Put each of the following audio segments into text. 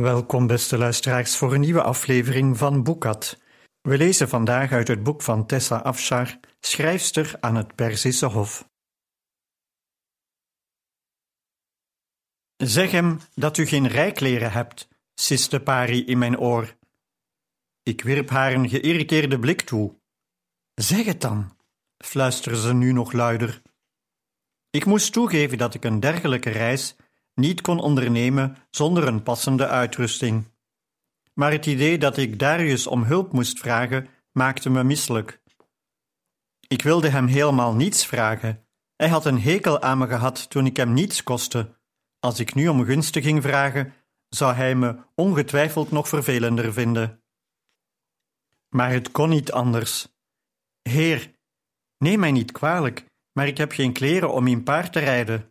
Welkom, beste luisteraars, voor een nieuwe aflevering van Boekat. We lezen vandaag uit het boek van Tessa Afshar, schrijfster aan het Perzische Hof. Zeg hem dat u geen rijkleren hebt, siste Pari in mijn oor. Ik wierp haar een geïrriteerde blik toe. Zeg het dan, fluisterde ze nu nog luider. Ik moest toegeven dat ik een dergelijke reis niet kon ondernemen zonder een passende uitrusting. Maar het idee dat ik Darius om hulp moest vragen maakte me misselijk. Ik wilde hem helemaal niets vragen. Hij had een hekel aan me gehad toen ik hem niets kostte. Als ik nu om gunsten ging vragen, zou hij me ongetwijfeld nog vervelender vinden. Maar het kon niet anders. Heer, neem mij niet kwalijk, maar ik heb geen kleren om in paard te rijden.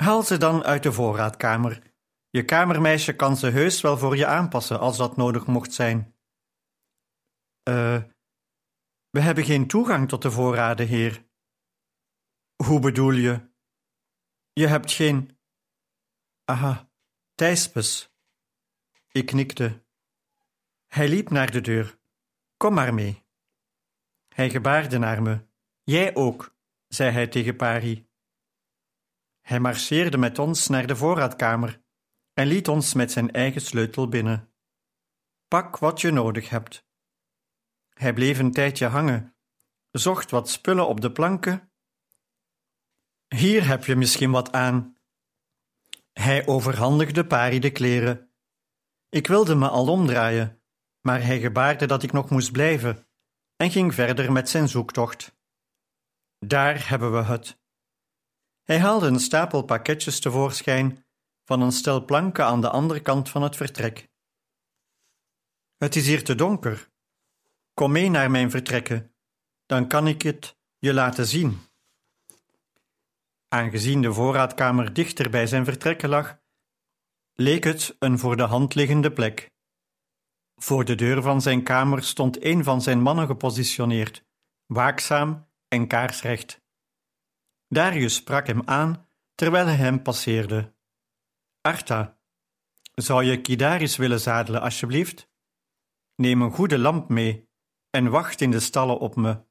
Haal ze dan uit de voorraadkamer. Je kamermeisje kan ze heus wel voor je aanpassen als dat nodig mocht zijn. Eh, we hebben geen toegang tot de voorraden, heer. Hoe bedoel je? Je hebt geen. Aha, Thijspes. Ik knikte. Hij liep naar de deur. Kom maar mee. Hij gebaarde naar me. Jij ook, zei hij tegen Pari. Hij marcheerde met ons naar de voorraadkamer en liet ons met zijn eigen sleutel binnen. Pak wat je nodig hebt. Hij bleef een tijdje hangen, zocht wat spullen op de planken. Hier heb je misschien wat aan. Hij overhandigde Pari de kleren. Ik wilde me al omdraaien, maar hij gebaarde dat ik nog moest blijven en ging verder met zijn zoektocht. Daar hebben we het. Hij haalde een stapel pakketjes tevoorschijn van een stel planken aan de andere kant van het vertrek. Het is hier te donker. Kom mee naar mijn vertrekken, dan kan ik het je laten zien. Aangezien de voorraadkamer dichter bij zijn vertrekken lag, leek het een voor de hand liggende plek. Voor de deur van zijn kamer stond een van zijn mannen gepositioneerd, waakzaam en kaarsrecht. Darius sprak hem aan terwijl hij hem passeerde. Arta, zou je Kidaris willen zadelen, alsjeblieft? Neem een goede lamp mee en wacht in de stallen op me.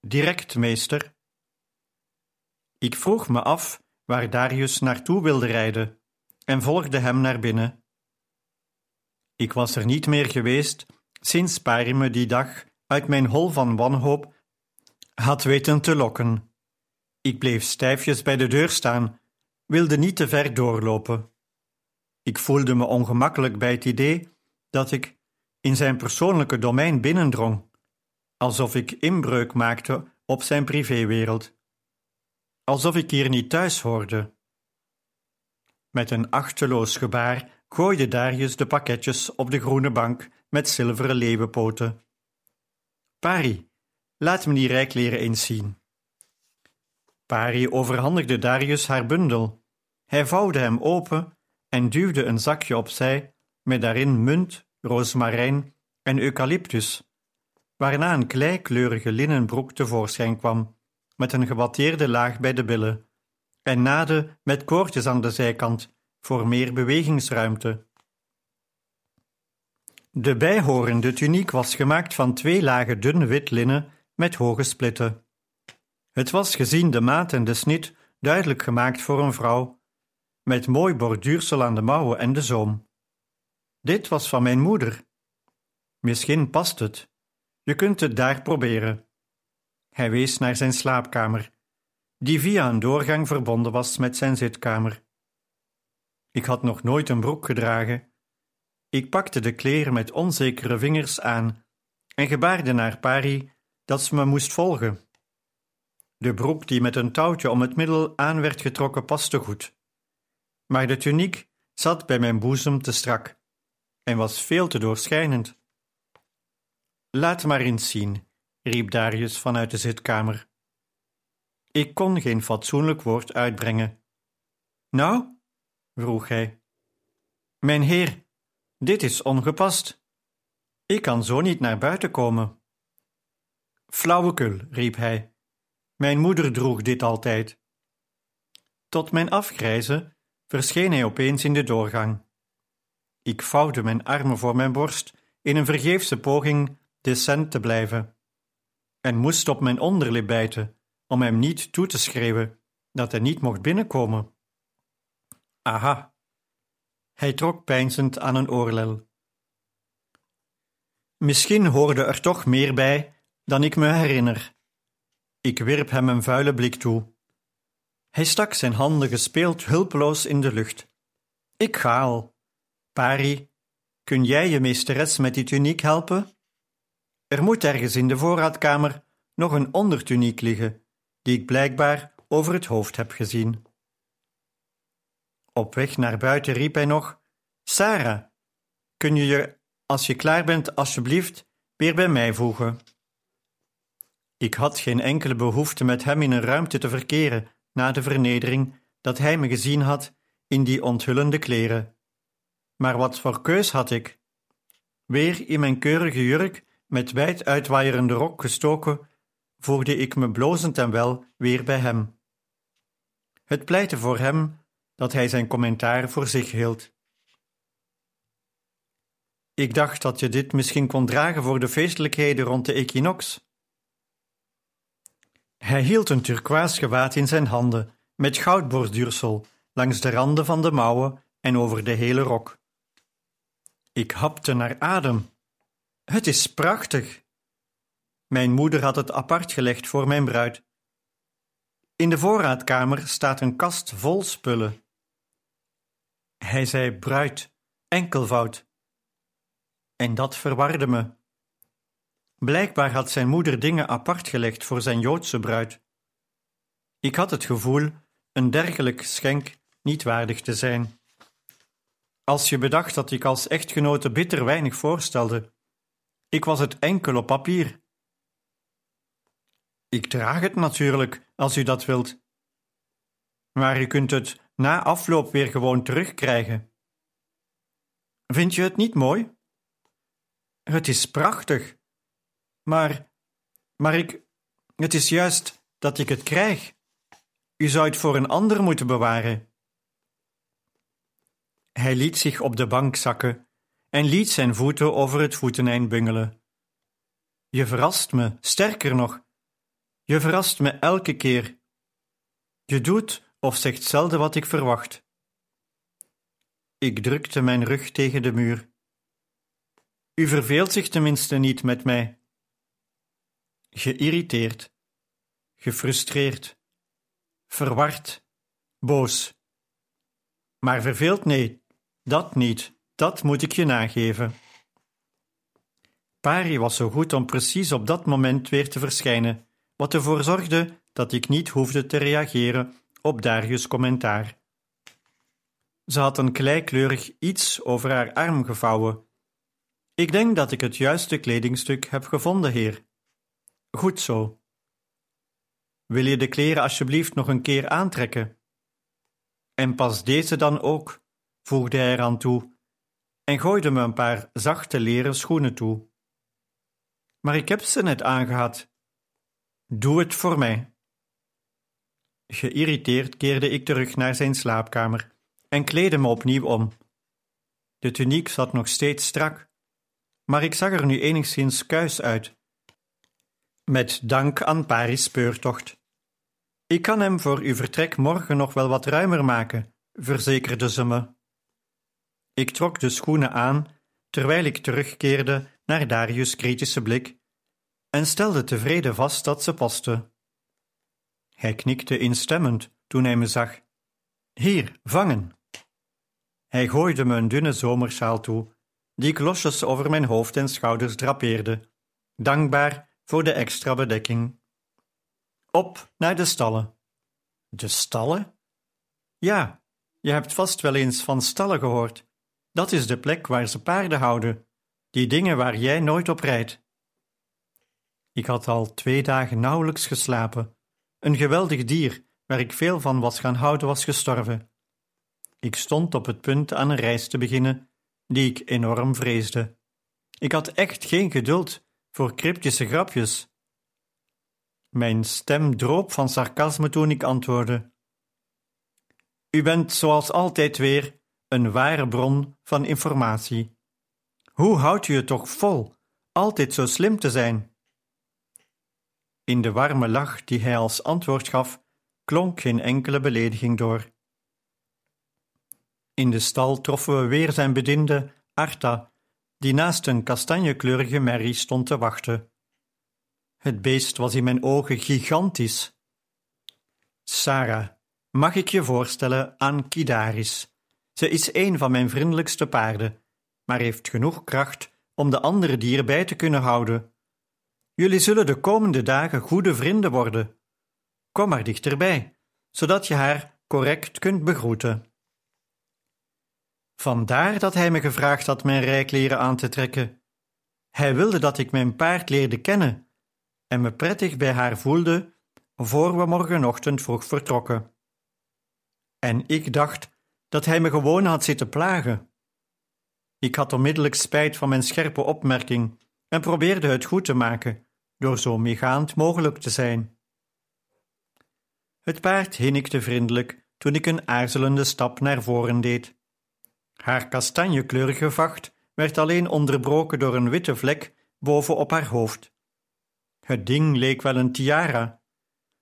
Direct, meester. Ik vroeg me af waar Darius naartoe wilde rijden en volgde hem naar binnen. Ik was er niet meer geweest sinds Pari die dag uit mijn hol van wanhoop had weten te lokken. Ik bleef stijfjes bij de deur staan, wilde niet te ver doorlopen. Ik voelde me ongemakkelijk bij het idee dat ik in zijn persoonlijke domein binnendrong, alsof ik inbreuk maakte op zijn privéwereld, alsof ik hier niet thuis hoorde. Met een achteloos gebaar gooide Darius de pakketjes op de groene bank met zilveren leeuwenpoten. Pari, laat me die rijkleren eens zien. Pari overhandigde Darius haar bundel. Hij vouwde hem open en duwde een zakje opzij met daarin munt, rozemarijn en eucalyptus, waarna een kleikleurige linnenbroek tevoorschijn kwam, met een gewatteerde laag bij de billen, en nade met koordjes aan de zijkant voor meer bewegingsruimte. De bijhorende tuniek was gemaakt van twee lagen dun wit linnen met hoge splitten. Het was gezien de maat en de snit duidelijk gemaakt voor een vrouw, met mooi borduursel aan de mouwen en de zoom. Dit was van mijn moeder. Misschien past het. Je kunt het daar proberen. Hij wees naar zijn slaapkamer, die via een doorgang verbonden was met zijn zitkamer. Ik had nog nooit een broek gedragen. Ik pakte de kleren met onzekere vingers aan en gebaarde naar Pari dat ze me moest volgen. De broek die met een touwtje om het middel aan werd getrokken paste goed. Maar de tuniek zat bij mijn boezem te strak en was veel te doorschijnend. Laat maar eens zien, riep Darius vanuit de zitkamer. Ik kon geen fatsoenlijk woord uitbrengen. Nou? vroeg hij. Mijn heer, dit is ongepast. Ik kan zo niet naar buiten komen. Flauwekul, riep hij. Mijn moeder droeg dit altijd. Tot mijn afgrijzen verscheen hij opeens in de doorgang. Ik vouwde mijn armen voor mijn borst in een vergeefse poging decent te blijven, en moest op mijn onderlip bijten om hem niet toe te schreeuwen dat hij niet mocht binnenkomen. Aha. Hij trok peinzend aan een oorlel. Misschien hoorde er toch meer bij dan ik me herinner. Ik wierp hem een vuile blik toe. Hij stak zijn handen gespeeld hulpeloos in de lucht. Ik ga al. Pari, kun jij je meesteres met die tuniek helpen? Er moet ergens in de voorraadkamer nog een ondertuniek liggen, die ik blijkbaar over het hoofd heb gezien. Op weg naar buiten riep hij nog: Sarah, kun je je, als je klaar bent, alsjeblieft weer bij mij voegen? Ik had geen enkele behoefte met hem in een ruimte te verkeren na de vernedering dat hij me gezien had in die onthullende kleren. Maar wat voor keus had ik? Weer in mijn keurige jurk met wijd uitwaaierende rok gestoken, voegde ik me blozend en wel weer bij hem. Het pleitte voor hem dat hij zijn commentaar voor zich hield. Ik dacht dat je dit misschien kon dragen voor de feestelijkheden rond de equinox. Hij hield een turkoois gewaad in zijn handen, met goudborduursel, langs de randen van de mouwen en over de hele rok. Ik hapte naar adem. Het is prachtig. Mijn moeder had het apart gelegd voor mijn bruid. In de voorraadkamer staat een kast vol spullen. Hij zei bruid, enkelvoud. En dat verwarde me. Blijkbaar had zijn moeder dingen apart gelegd voor zijn Joodse bruid. Ik had het gevoel een dergelijk schenk niet waardig te zijn. Als je bedacht dat ik als echtgenote bitter weinig voorstelde, ik was het enkel op papier. Ik draag het natuurlijk, als u dat wilt. Maar u kunt het na afloop weer gewoon terugkrijgen. Vind je het niet mooi? Het is prachtig. Maar, maar ik, het is juist dat ik het krijg. U zou het voor een ander moeten bewaren. Hij liet zich op de bank zakken en liet zijn voeten over het voeteneind bungelen. Je verrast me, sterker nog. Je verrast me elke keer. Je doet of zegt zelden wat ik verwacht. Ik drukte mijn rug tegen de muur. U verveelt zich tenminste niet met mij. Geïrriteerd, gefrustreerd, verward, boos. Maar verveeld, nee, dat niet, dat moet ik je nageven. Pari was zo goed om precies op dat moment weer te verschijnen, wat ervoor zorgde dat ik niet hoefde te reageren op Darius' commentaar. Ze had een kleikleurig iets over haar arm gevouwen. Ik denk dat ik het juiste kledingstuk heb gevonden, heer. Goed zo. Wil je de kleren alsjeblieft nog een keer aantrekken? En pas deze dan ook, voegde hij eraan toe, en gooide me een paar zachte leren schoenen toe. Maar ik heb ze net aangehad. Doe het voor mij. Geïrriteerd keerde ik terug naar zijn slaapkamer en kleedde me opnieuw om. De tuniek zat nog steeds strak, maar ik zag er nu enigszins kuis uit. Met dank aan Paris' speurtocht. Ik kan hem voor uw vertrek morgen nog wel wat ruimer maken, verzekerde ze me. Ik trok de schoenen aan terwijl ik terugkeerde naar Darius' kritische blik en stelde tevreden vast dat ze paste. Hij knikte instemmend toen hij me zag. Hier, vangen. Hij gooide me een dunne zomersjaal toe, die ik losjes over mijn hoofd en schouders drapeerde, dankbaar voor de extra bedekking. Op naar de stallen. De stallen? Ja, je hebt vast wel eens van stallen gehoord. Dat is de plek waar ze paarden houden, die dingen waar jij nooit op rijdt. Ik had al twee dagen nauwelijks geslapen. Een geweldig dier, waar ik veel van was gaan houden, was gestorven. Ik stond op het punt aan een reis te beginnen, die ik enorm vreesde. Ik had echt geen geduld voor cryptische grapjes. Mijn stem droop van sarcasme toen ik antwoordde. U bent zoals altijd weer een ware bron van informatie. Hoe houdt u het toch vol altijd zo slim te zijn? In de warme lach die hij als antwoord gaf, klonk geen enkele belediging door. In de stal troffen we weer zijn bediende, Arta, die naast een kastanjekleurige merrie stond te wachten. Het beest was in mijn ogen gigantisch. Sarah, mag ik je voorstellen aan Kidaris? Ze is een van mijn vriendelijkste paarden, maar heeft genoeg kracht om de andere dieren bij te kunnen houden. Jullie zullen de komende dagen goede vrienden worden. Kom maar dichterbij, zodat je haar correct kunt begroeten. Vandaar dat hij me gevraagd had mijn rijkleren aan te trekken. Hij wilde dat ik mijn paard leerde kennen en me prettig bij haar voelde voor we morgenochtend vroeg vertrokken. En ik dacht dat hij me gewoon had zitten plagen. Ik had onmiddellijk spijt van mijn scherpe opmerking en probeerde het goed te maken door zo meegaand mogelijk te zijn. Het paard hinnikte vriendelijk toen ik een aarzelende stap naar voren deed. Haar kastanjekleurige vacht werd alleen onderbroken door een witte vlek boven op haar hoofd. Het ding leek wel een tiara.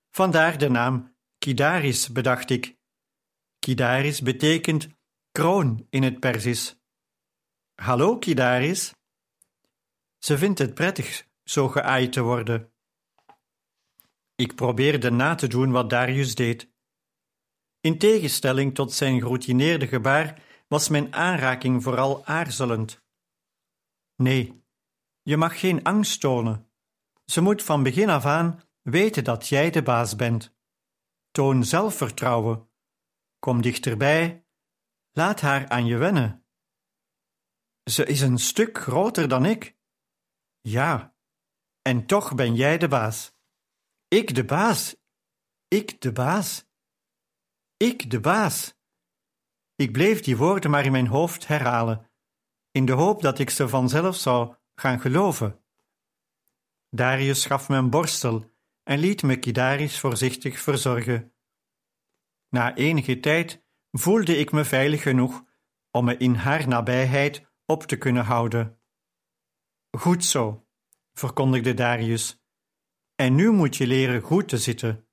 Vandaar de naam Kidaris, bedacht ik. Kidaris betekent kroon in het Persisch. Hallo, Kidaris. Ze vindt het prettig zo geaaid te worden. Ik probeerde na te doen wat Darius deed. In tegenstelling tot zijn geroutineerde gebaar was mijn aanraking vooral aarzelend. Nee, je mag geen angst tonen. Ze moet van begin af aan weten dat jij de baas bent. Toon zelfvertrouwen. Kom dichterbij. Laat haar aan je wennen. Ze is een stuk groter dan ik. Ja, en toch ben jij de baas. Ik de baas. Ik de baas. Ik de baas. Ik bleef die woorden maar in mijn hoofd herhalen, in de hoop dat ik ze vanzelf zou gaan geloven. Darius gaf me een borstel en liet me Kidaris voorzichtig verzorgen. Na enige tijd voelde ik me veilig genoeg om me in haar nabijheid op te kunnen houden. Goed zo, verkondigde Darius. En nu moet je leren goed te zitten.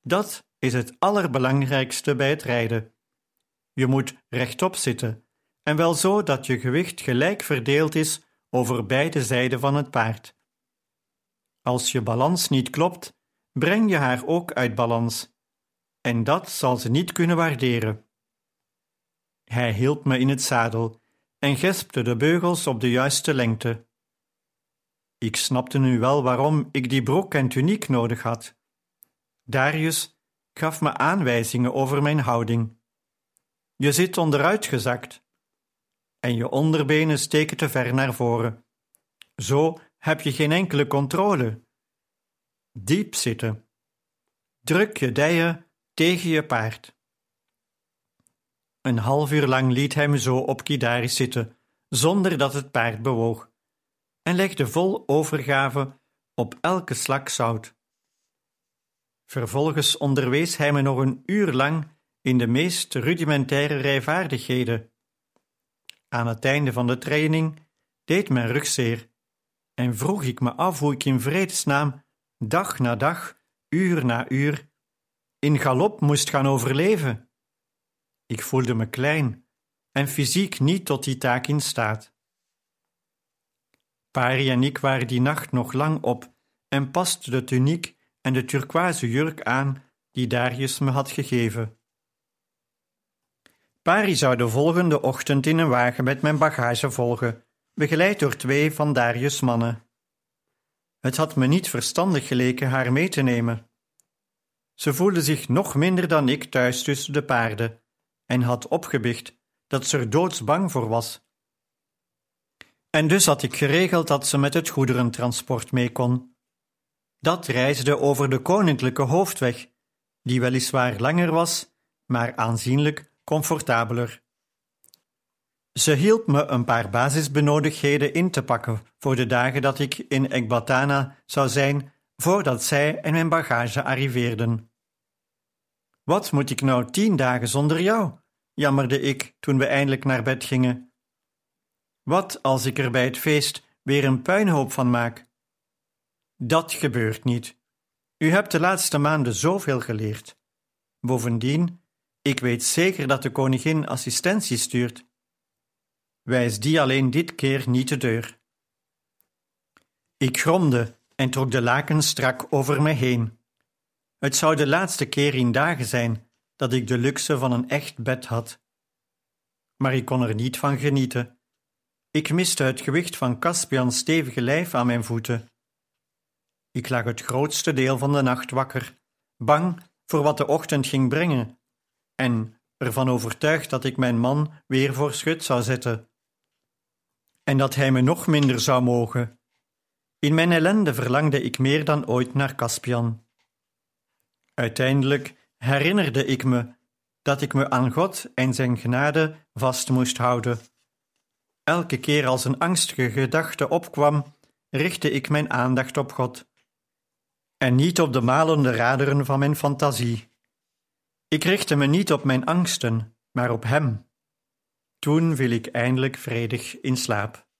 Dat is het allerbelangrijkste bij het rijden. Je moet rechtop zitten, en wel zo dat je gewicht gelijk verdeeld is over beide zijden van het paard. Als je balans niet klopt, breng je haar ook uit balans, en dat zal ze niet kunnen waarderen. Hij hielp me in het zadel en gespte de beugels op de juiste lengte. Ik snapte nu wel waarom ik die broek en tuniek nodig had. Darius gaf me aanwijzingen over mijn houding. Je zit onderuitgezakt en je onderbenen steken te ver naar voren. Zo heb je geen enkele controle. Diep zitten. Druk je dijen tegen je paard. Een half uur lang liet hij me zo op Kidaris zitten, zonder dat het paard bewoog, en legde vol overgave op elke slak zout. Vervolgens onderwees hij me nog een uur lang in de meest rudimentaire rijvaardigheden. Aan het einde van de training deed mijn rug zeer en vroeg ik me af hoe ik in vredesnaam dag na dag, uur na uur, in galop moest gaan overleven. Ik voelde me klein en fysiek niet tot die taak in staat. Pari en ik waren die nacht nog lang op en pasten de tuniek en de turquoise jurk aan die Darius me had gegeven. Pari zou de volgende ochtend in een wagen met mijn bagage volgen, begeleid door twee van Darius' mannen. Het had me niet verstandig geleken haar mee te nemen. Ze voelde zich nog minder dan ik thuis tussen de paarden en had opgebiecht dat ze er doodsbang voor was. En dus had ik geregeld dat ze met het goederentransport mee kon. Dat reisde over de koninklijke hoofdweg, die weliswaar langer was, maar aanzienlijk comfortabeler. Ze hielp me een paar basisbenodigdheden in te pakken voor de dagen dat ik in Ekbatana zou zijn voordat zij en mijn bagage arriveerden. Wat moet ik nou tien dagen zonder jou? jammerde ik toen we eindelijk naar bed gingen. Wat als ik er bij het feest weer een puinhoop van maak? Dat gebeurt niet. U hebt de laatste maanden zoveel geleerd. Bovendien, ik weet zeker dat de koningin assistentie stuurt. Wijs die alleen dit keer niet de deur. Ik gromde en trok de lakens strak over me heen. Het zou de laatste keer in dagen zijn dat ik de luxe van een echt bed had. Maar ik kon er niet van genieten. Ik miste het gewicht van Caspians stevige lijf aan mijn voeten. Ik lag het grootste deel van de nacht wakker, bang voor wat de ochtend ging brengen, en ervan overtuigd dat ik mijn man weer voor schut zou zetten. En dat hij me nog minder zou mogen. In mijn ellende verlangde ik meer dan ooit naar Caspian. Uiteindelijk herinnerde ik me dat ik me aan God en zijn genade vast moest houden. Elke keer als een angstige gedachte opkwam, richtte ik mijn aandacht op God en niet op de malende raderen van mijn fantasie. Ik richtte me niet op mijn angsten, maar op Hem. Toen viel ik eindelijk vredig in slaap.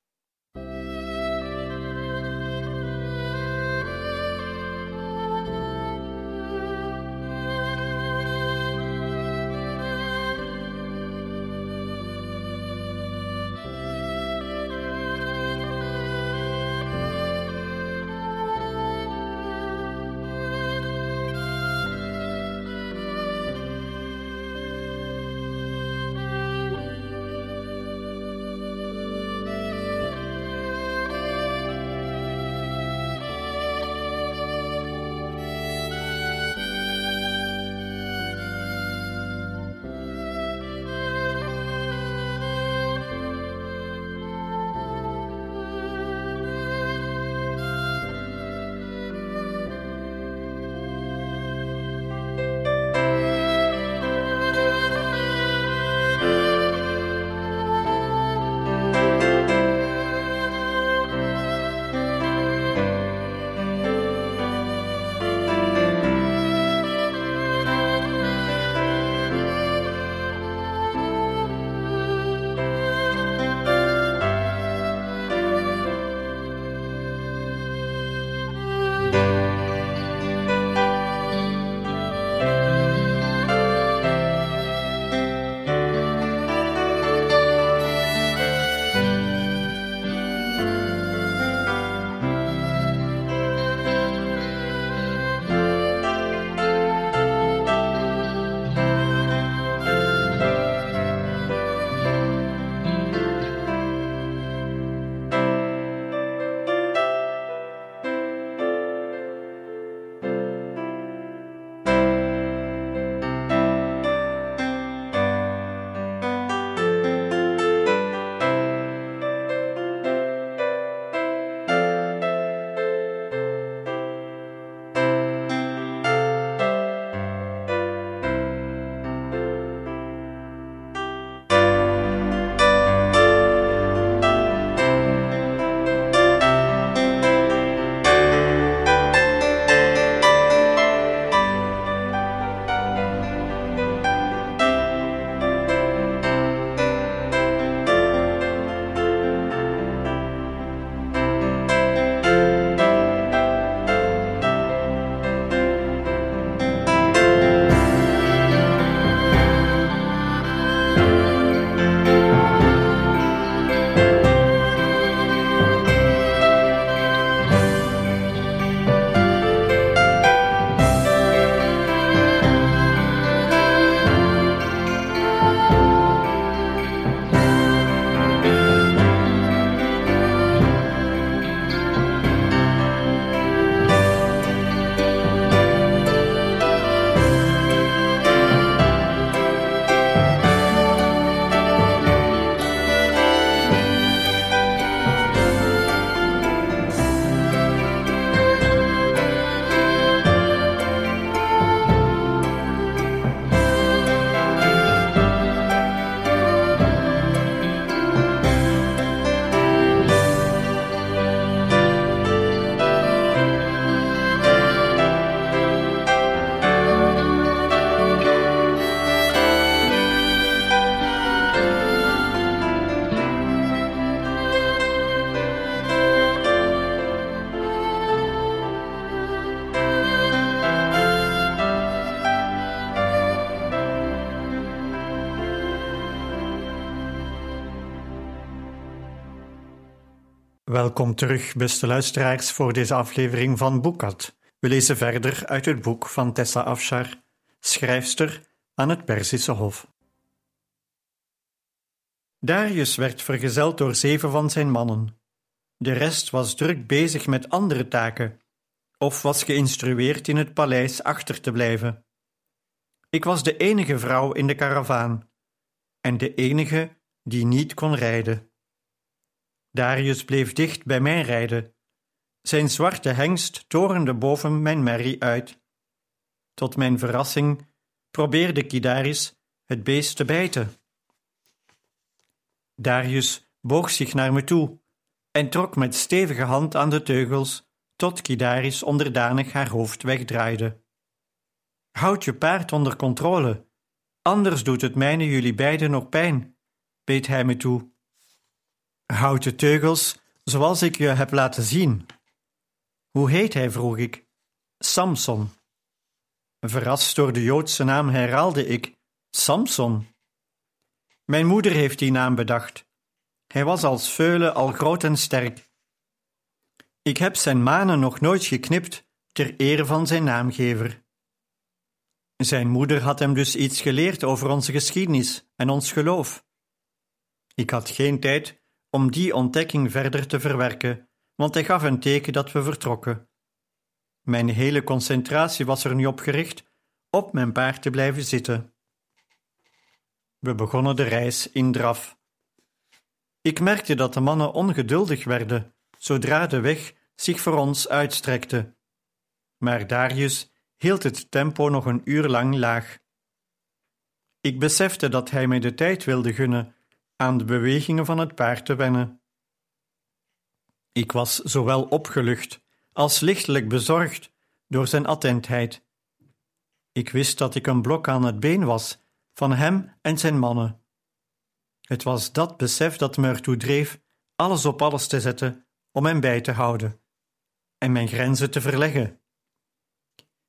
Welkom terug, beste luisteraars, voor deze aflevering van Boekat. We lezen verder uit het boek van Tessa Afshar, schrijfster aan het Perzische Hof. Darius werd vergezeld door zeven van zijn mannen. De rest was druk bezig met andere taken, of was geïnstrueerd in het paleis achter te blijven. Ik was de enige vrouw in de karavaan en de enige die niet kon rijden. Darius bleef dicht bij mij rijden. Zijn zwarte hengst torende boven mijn merrie uit. Tot mijn verrassing probeerde Kidaris het beest te bijten. Darius boog zich naar me toe en trok met stevige hand aan de teugels tot Kidaris onderdanig haar hoofd wegdraaide. Houd je paard onder controle, anders doet het mijne jullie beiden nog pijn, beet hij me toe. Houd de teugels zoals ik je heb laten zien. Hoe heet hij? vroeg ik. Samson. Verrast door de Joodse naam herhaalde ik: Samson. Mijn moeder heeft die naam bedacht. Hij was als veulen al groot en sterk. Ik heb zijn manen nog nooit geknipt ter ere van zijn naamgever. Zijn moeder had hem dus iets geleerd over onze geschiedenis en ons geloof. Ik had geen tijd om die ontdekking verder te verwerken, want hij gaf een teken dat we vertrokken. Mijn hele concentratie was er nu op gericht op mijn paard te blijven zitten. We begonnen de reis in draf. Ik merkte dat de mannen ongeduldig werden zodra de weg zich voor ons uitstrekte. Maar Darius hield het tempo nog een uur lang laag. Ik besefte dat hij mij de tijd wilde gunnen aan de bewegingen van het paard te wennen. Ik was zowel opgelucht als lichtelijk bezorgd door zijn attentheid. Ik wist dat ik een blok aan het been was van hem en zijn mannen. Het was dat besef dat me ertoe dreef alles op alles te zetten om hem bij te houden en mijn grenzen te verleggen.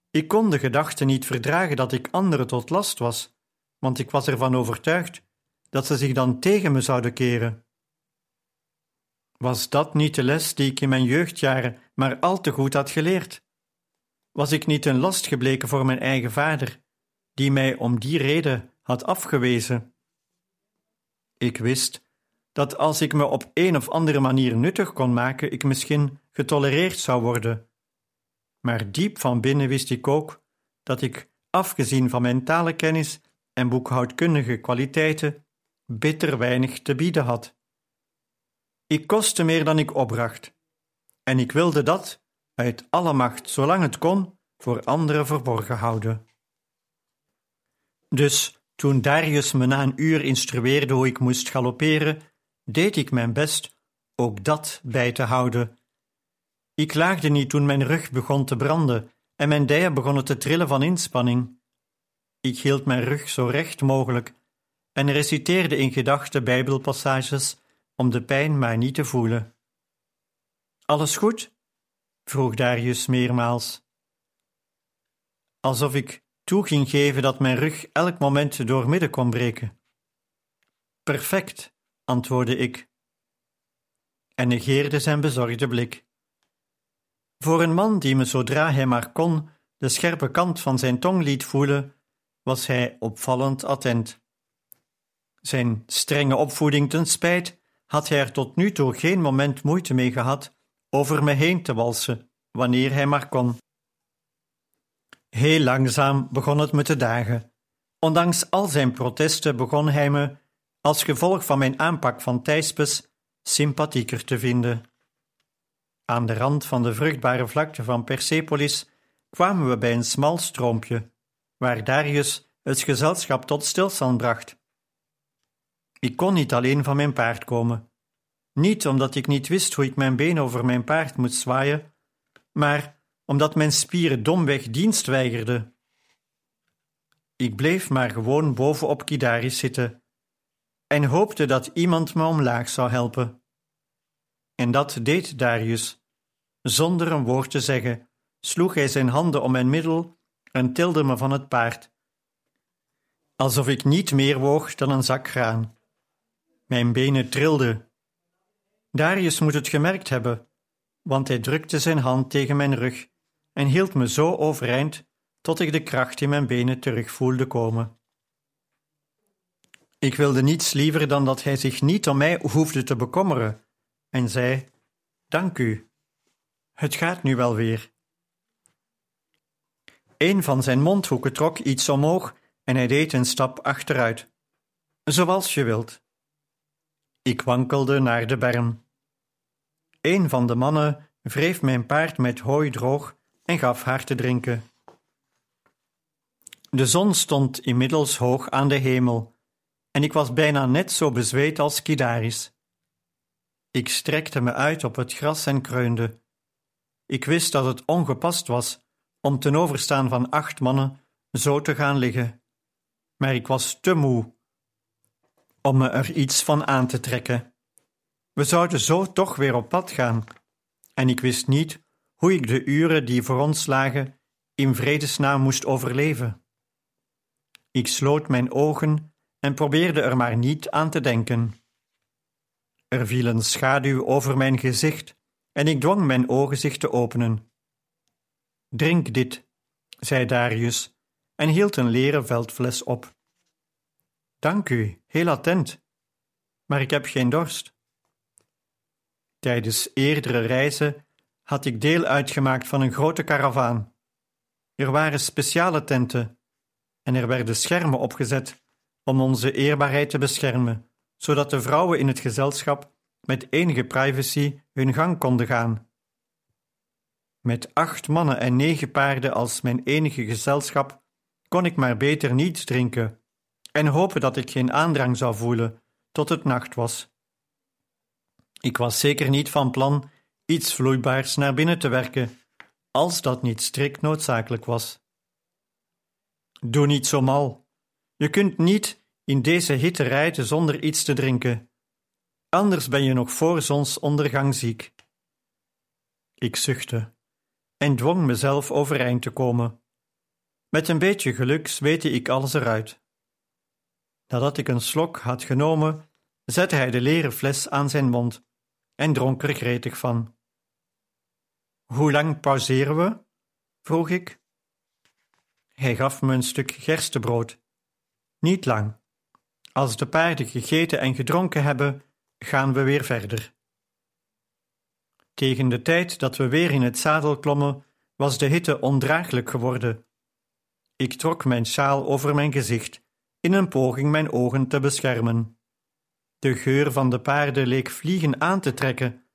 Ik kon de gedachte niet verdragen dat ik anderen tot last was, want ik was ervan overtuigd dat ze zich dan tegen me zouden keren. Was dat niet de les die ik in mijn jeugdjaren maar al te goed had geleerd? Was ik niet een last gebleken voor mijn eigen vader, die mij om die reden had afgewezen? Ik wist dat als ik me op een of andere manier nuttig kon maken, ik misschien getolereerd zou worden. Maar diep van binnen wist ik ook dat ik, afgezien van mijn talenkennis en boekhoudkundige kwaliteiten, bitter weinig te bieden had. Ik kostte meer dan ik opbracht, en ik wilde dat, uit alle macht, zolang het kon, voor anderen verborgen houden. Dus toen Darius me na een uur instrueerde hoe ik moest galopperen, deed ik mijn best ook dat bij te houden. Ik laagde niet toen mijn rug begon te branden en mijn dijen begonnen te trillen van inspanning. Ik hield mijn rug zo recht mogelijk en reciteerde in gedachten Bijbelpassages om de pijn maar niet te voelen. Alles goed? vroeg Darius meermaals. Alsof ik toe ging geven dat mijn rug elk moment doormidden kon breken. Perfect, antwoordde ik en negeerde zijn bezorgde blik. Voor een man die me zodra hij maar kon de scherpe kant van zijn tong liet voelen, was hij opvallend attent. Zijn strenge opvoeding ten spijt, had hij er tot nu toe geen moment moeite mee gehad over me heen te walsen, wanneer hij maar kon. Heel langzaam begon het me te dagen. Ondanks al zijn protesten begon hij me, als gevolg van mijn aanpak van Thijspes, sympathieker te vinden. Aan de rand van de vruchtbare vlakte van Persepolis kwamen we bij een smal stroompje, waar Darius het gezelschap tot stilstand bracht. Ik kon niet alleen van mijn paard komen. Niet omdat ik niet wist hoe ik mijn been over mijn paard moest zwaaien, maar omdat mijn spieren domweg dienst weigerden. Ik bleef maar gewoon boven op Kidaris zitten en hoopte dat iemand me omlaag zou helpen. En dat deed Darius. Zonder een woord te zeggen, sloeg hij zijn handen om mijn middel en tilde me van het paard. Alsof ik niet meer woog dan een zak graan. Mijn benen trilden. Darius moet het gemerkt hebben, want hij drukte zijn hand tegen mijn rug en hield me zo overeind tot ik de kracht in mijn benen terug voelde komen. Ik wilde niets liever dan dat hij zich niet om mij hoefde te bekommeren en zei: Dank u, het gaat nu wel weer. Een van zijn mondhoeken trok iets omhoog en hij deed een stap achteruit. Zoals je wilt. Ik wankelde naar de berm. Een van de mannen wreef mijn paard met hooi droog en gaf haar te drinken. De zon stond inmiddels hoog aan de hemel, en ik was bijna net zo bezweet als Kidaris. Ik strekte me uit op het gras en kreunde. Ik wist dat het ongepast was om ten overstaan van acht mannen zo te gaan liggen, maar ik was te moe om me er iets van aan te trekken. We zouden zo toch weer op pad gaan, en ik wist niet hoe ik de uren die voor ons lagen in vredesnaam moest overleven. Ik sloot mijn ogen en probeerde er maar niet aan te denken. Er viel een schaduw over mijn gezicht en ik dwong mijn ogen zich te openen. Drink dit, zei Darius en hield een leren veldfles op. Dank u, heel attent, maar ik heb geen dorst. Tijdens eerdere reizen had ik deel uitgemaakt van een grote karavaan. Er waren speciale tenten en er werden schermen opgezet om onze eerbaarheid te beschermen, zodat de vrouwen in het gezelschap met enige privacy hun gang konden gaan. Met acht mannen en negen paarden als mijn enige gezelschap kon ik maar beter niet drinken en hopen dat ik geen aandrang zou voelen tot het nacht was. Ik was zeker niet van plan iets vloeibaars naar binnen te werken, als dat niet strikt noodzakelijk was. Doe niet zo mal. Je kunt niet in deze hitte rijden zonder iets te drinken. Anders ben je nog voor zonsondergang ziek. Ik zuchtte en dwong mezelf overeind te komen. Met een beetje geluk zweette ik alles eruit. Nadat ik een slok had genomen, zette hij de leren fles aan zijn mond en dronk er gretig van. Hoe lang pauzeren we? vroeg ik. Hij gaf me een stuk gerstebrood. Niet lang. Als de paarden gegeten en gedronken hebben, gaan we weer verder. Tegen de tijd dat we weer in het zadel klommen, was de hitte ondraaglijk geworden. Ik trok mijn sjaal over mijn gezicht, in een poging mijn ogen te beschermen. De geur van de paarden leek vliegen aan te trekken.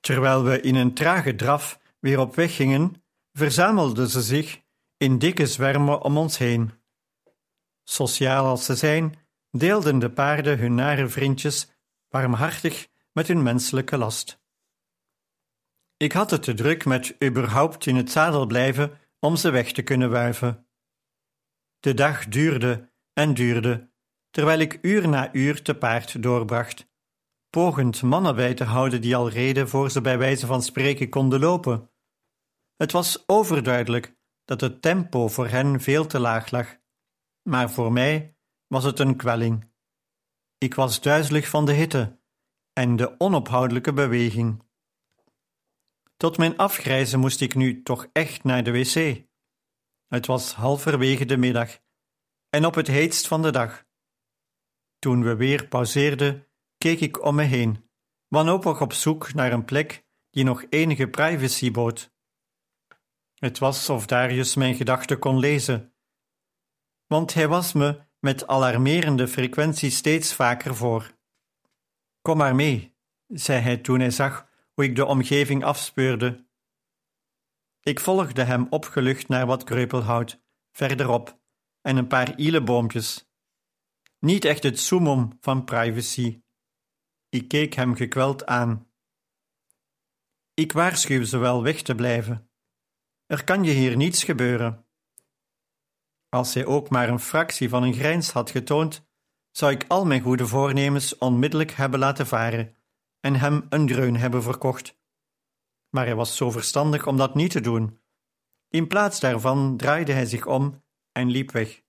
Terwijl we in een trage draf weer op weg gingen, verzamelden ze zich in dikke zwermen om ons heen. Sociaal als ze zijn, deelden de paarden hun nare vriendjes warmhartig met hun menselijke last. Ik had het te druk met überhaupt in het zadel blijven om ze weg te kunnen wuiven. De dag duurde en duurde, terwijl ik uur na uur te paard doorbracht, pogend mannen bij te houden die al reden voor ze bij wijze van spreken konden lopen. Het was overduidelijk dat het tempo voor hen veel te laag lag, maar voor mij was het een kwelling. Ik was duizelig van de hitte en de onophoudelijke beweging. Tot mijn afgrijzen moest ik nu toch echt naar de wc. Het was halverwege de middag en op het heetst van de dag. Toen we weer pauzeerden, keek ik om me heen, wanhopig op zoek naar een plek die nog enige privacy bood. Het was of Darius mijn gedachten kon lezen, want hij was me met alarmerende frequentie steeds vaker voor. Kom maar mee, zei hij toen hij zag hoe ik de omgeving afspeurde. Ik volgde hem opgelucht naar wat kreupelhout, verderop, en een paar ieleboompjes. Niet echt het summum van privacy. Ik keek hem gekweld aan. Ik waarschuw ze wel weg te blijven. Er kan je hier niets gebeuren. Als hij ook maar een fractie van een grijns had getoond, zou ik al mijn goede voornemens onmiddellijk hebben laten varen en hem een dreun hebben verkocht. Maar hij was zo verstandig om dat niet te doen. In plaats daarvan draaide hij zich om en liep weg.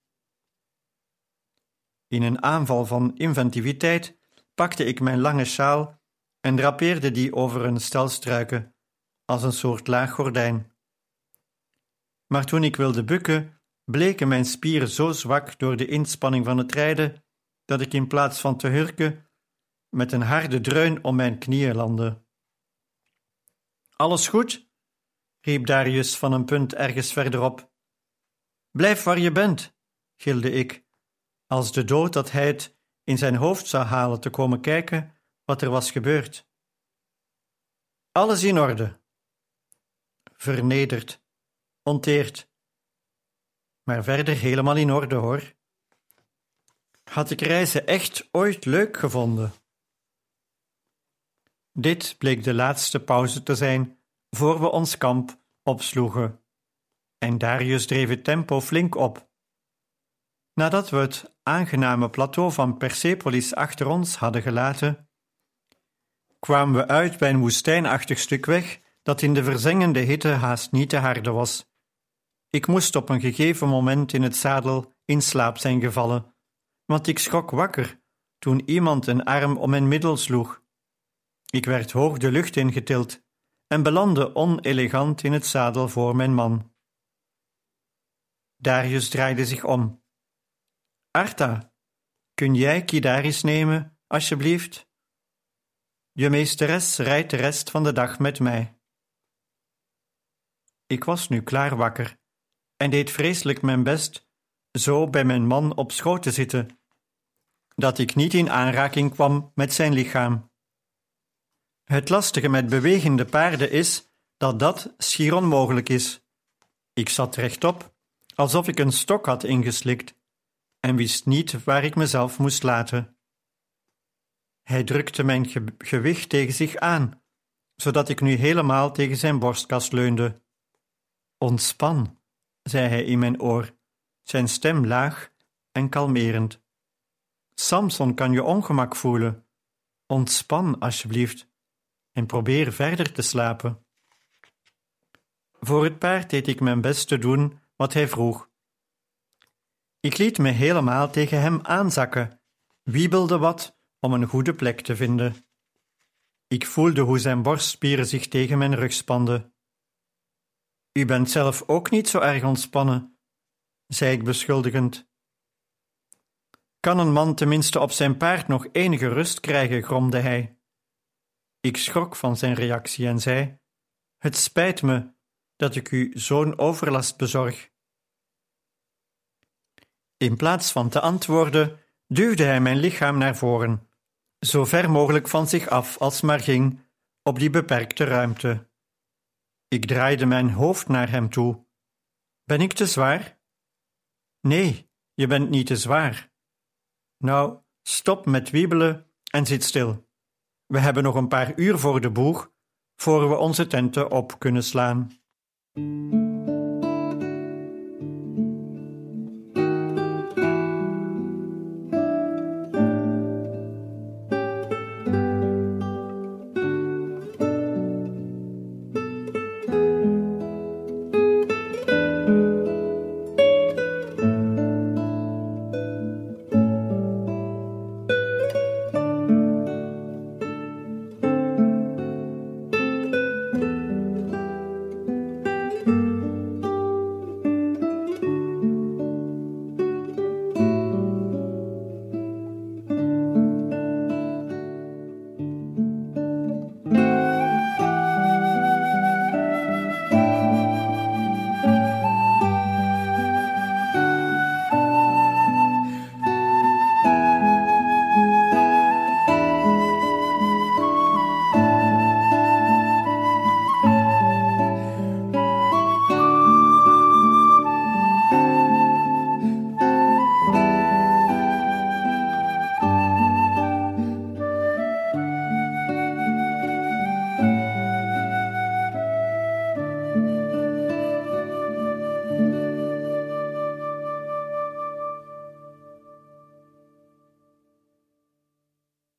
In een aanval van inventiviteit pakte ik mijn lange sjaal en drapeerde die over een stel struiken, als een soort laag gordijn. Maar toen ik wilde bukken, bleken mijn spieren zo zwak door de inspanning van het rijden, dat ik in plaats van te hurken, met een harde dreun om mijn knieën landde. Alles goed? riep Darius van een punt ergens verderop. Blijf waar je bent, gilde ik, als de dood dat hij het in zijn hoofd zou halen te komen kijken wat er was gebeurd. Alles in orde. Vernederd, onteerd, maar verder helemaal in orde hoor. Had ik reizen echt ooit leuk gevonden? Dit bleek de laatste pauze te zijn voor we ons kamp opsloegen, en Darius dreef het tempo flink op. Nadat we het aangename plateau van Persepolis achter ons hadden gelaten, kwamen we uit bij een woestijnachtig stuk weg dat in de verzengende hitte haast niet te harde was. Ik moest op een gegeven moment in het zadel in slaap zijn gevallen, want ik schrok wakker toen iemand een arm om mijn middel sloeg. Ik werd hoog de lucht ingetild en belandde onelegant in het zadel voor mijn man. Darius draaide zich om. Arta, kun jij Kidaris nemen, alsjeblieft? Je meesteres rijdt de rest van de dag met mij. Ik was nu klaar wakker en deed vreselijk mijn best zo bij mijn man op schoot te zitten, dat ik niet in aanraking kwam met zijn lichaam. Het lastige met bewegende paarden is dat dat schier onmogelijk is. Ik zat rechtop, alsof ik een stok had ingeslikt, en wist niet waar ik mezelf moest laten. Hij drukte mijn gewicht tegen zich aan, zodat ik nu helemaal tegen zijn borstkast leunde. Ontspan, zei hij in mijn oor, zijn stem laag en kalmerend. Samson kan je ongemak voelen. Ontspan alsjeblieft en probeer verder te slapen. Voor het paard deed ik mijn best te doen wat hij vroeg. Ik liet me helemaal tegen hem aanzakken, wiebelde wat om een goede plek te vinden. Ik voelde hoe zijn borstspieren zich tegen mijn rug spanden. U bent zelf ook niet zo erg ontspannen, zei ik beschuldigend. Kan een man tenminste op zijn paard nog enige rust krijgen, gromde hij. Ik schrok van zijn reactie en zei: Het spijt me dat ik u zo'n overlast bezorg. In plaats van te antwoorden, duwde hij mijn lichaam naar voren, zo ver mogelijk van zich af als maar ging, op die beperkte ruimte. Ik draaide mijn hoofd naar hem toe. Ben ik te zwaar? Nee, je bent niet te zwaar. Nou, stop met wiebelen en zit stil. We hebben nog een paar uur voor de boeg, voor we onze tenten op kunnen slaan.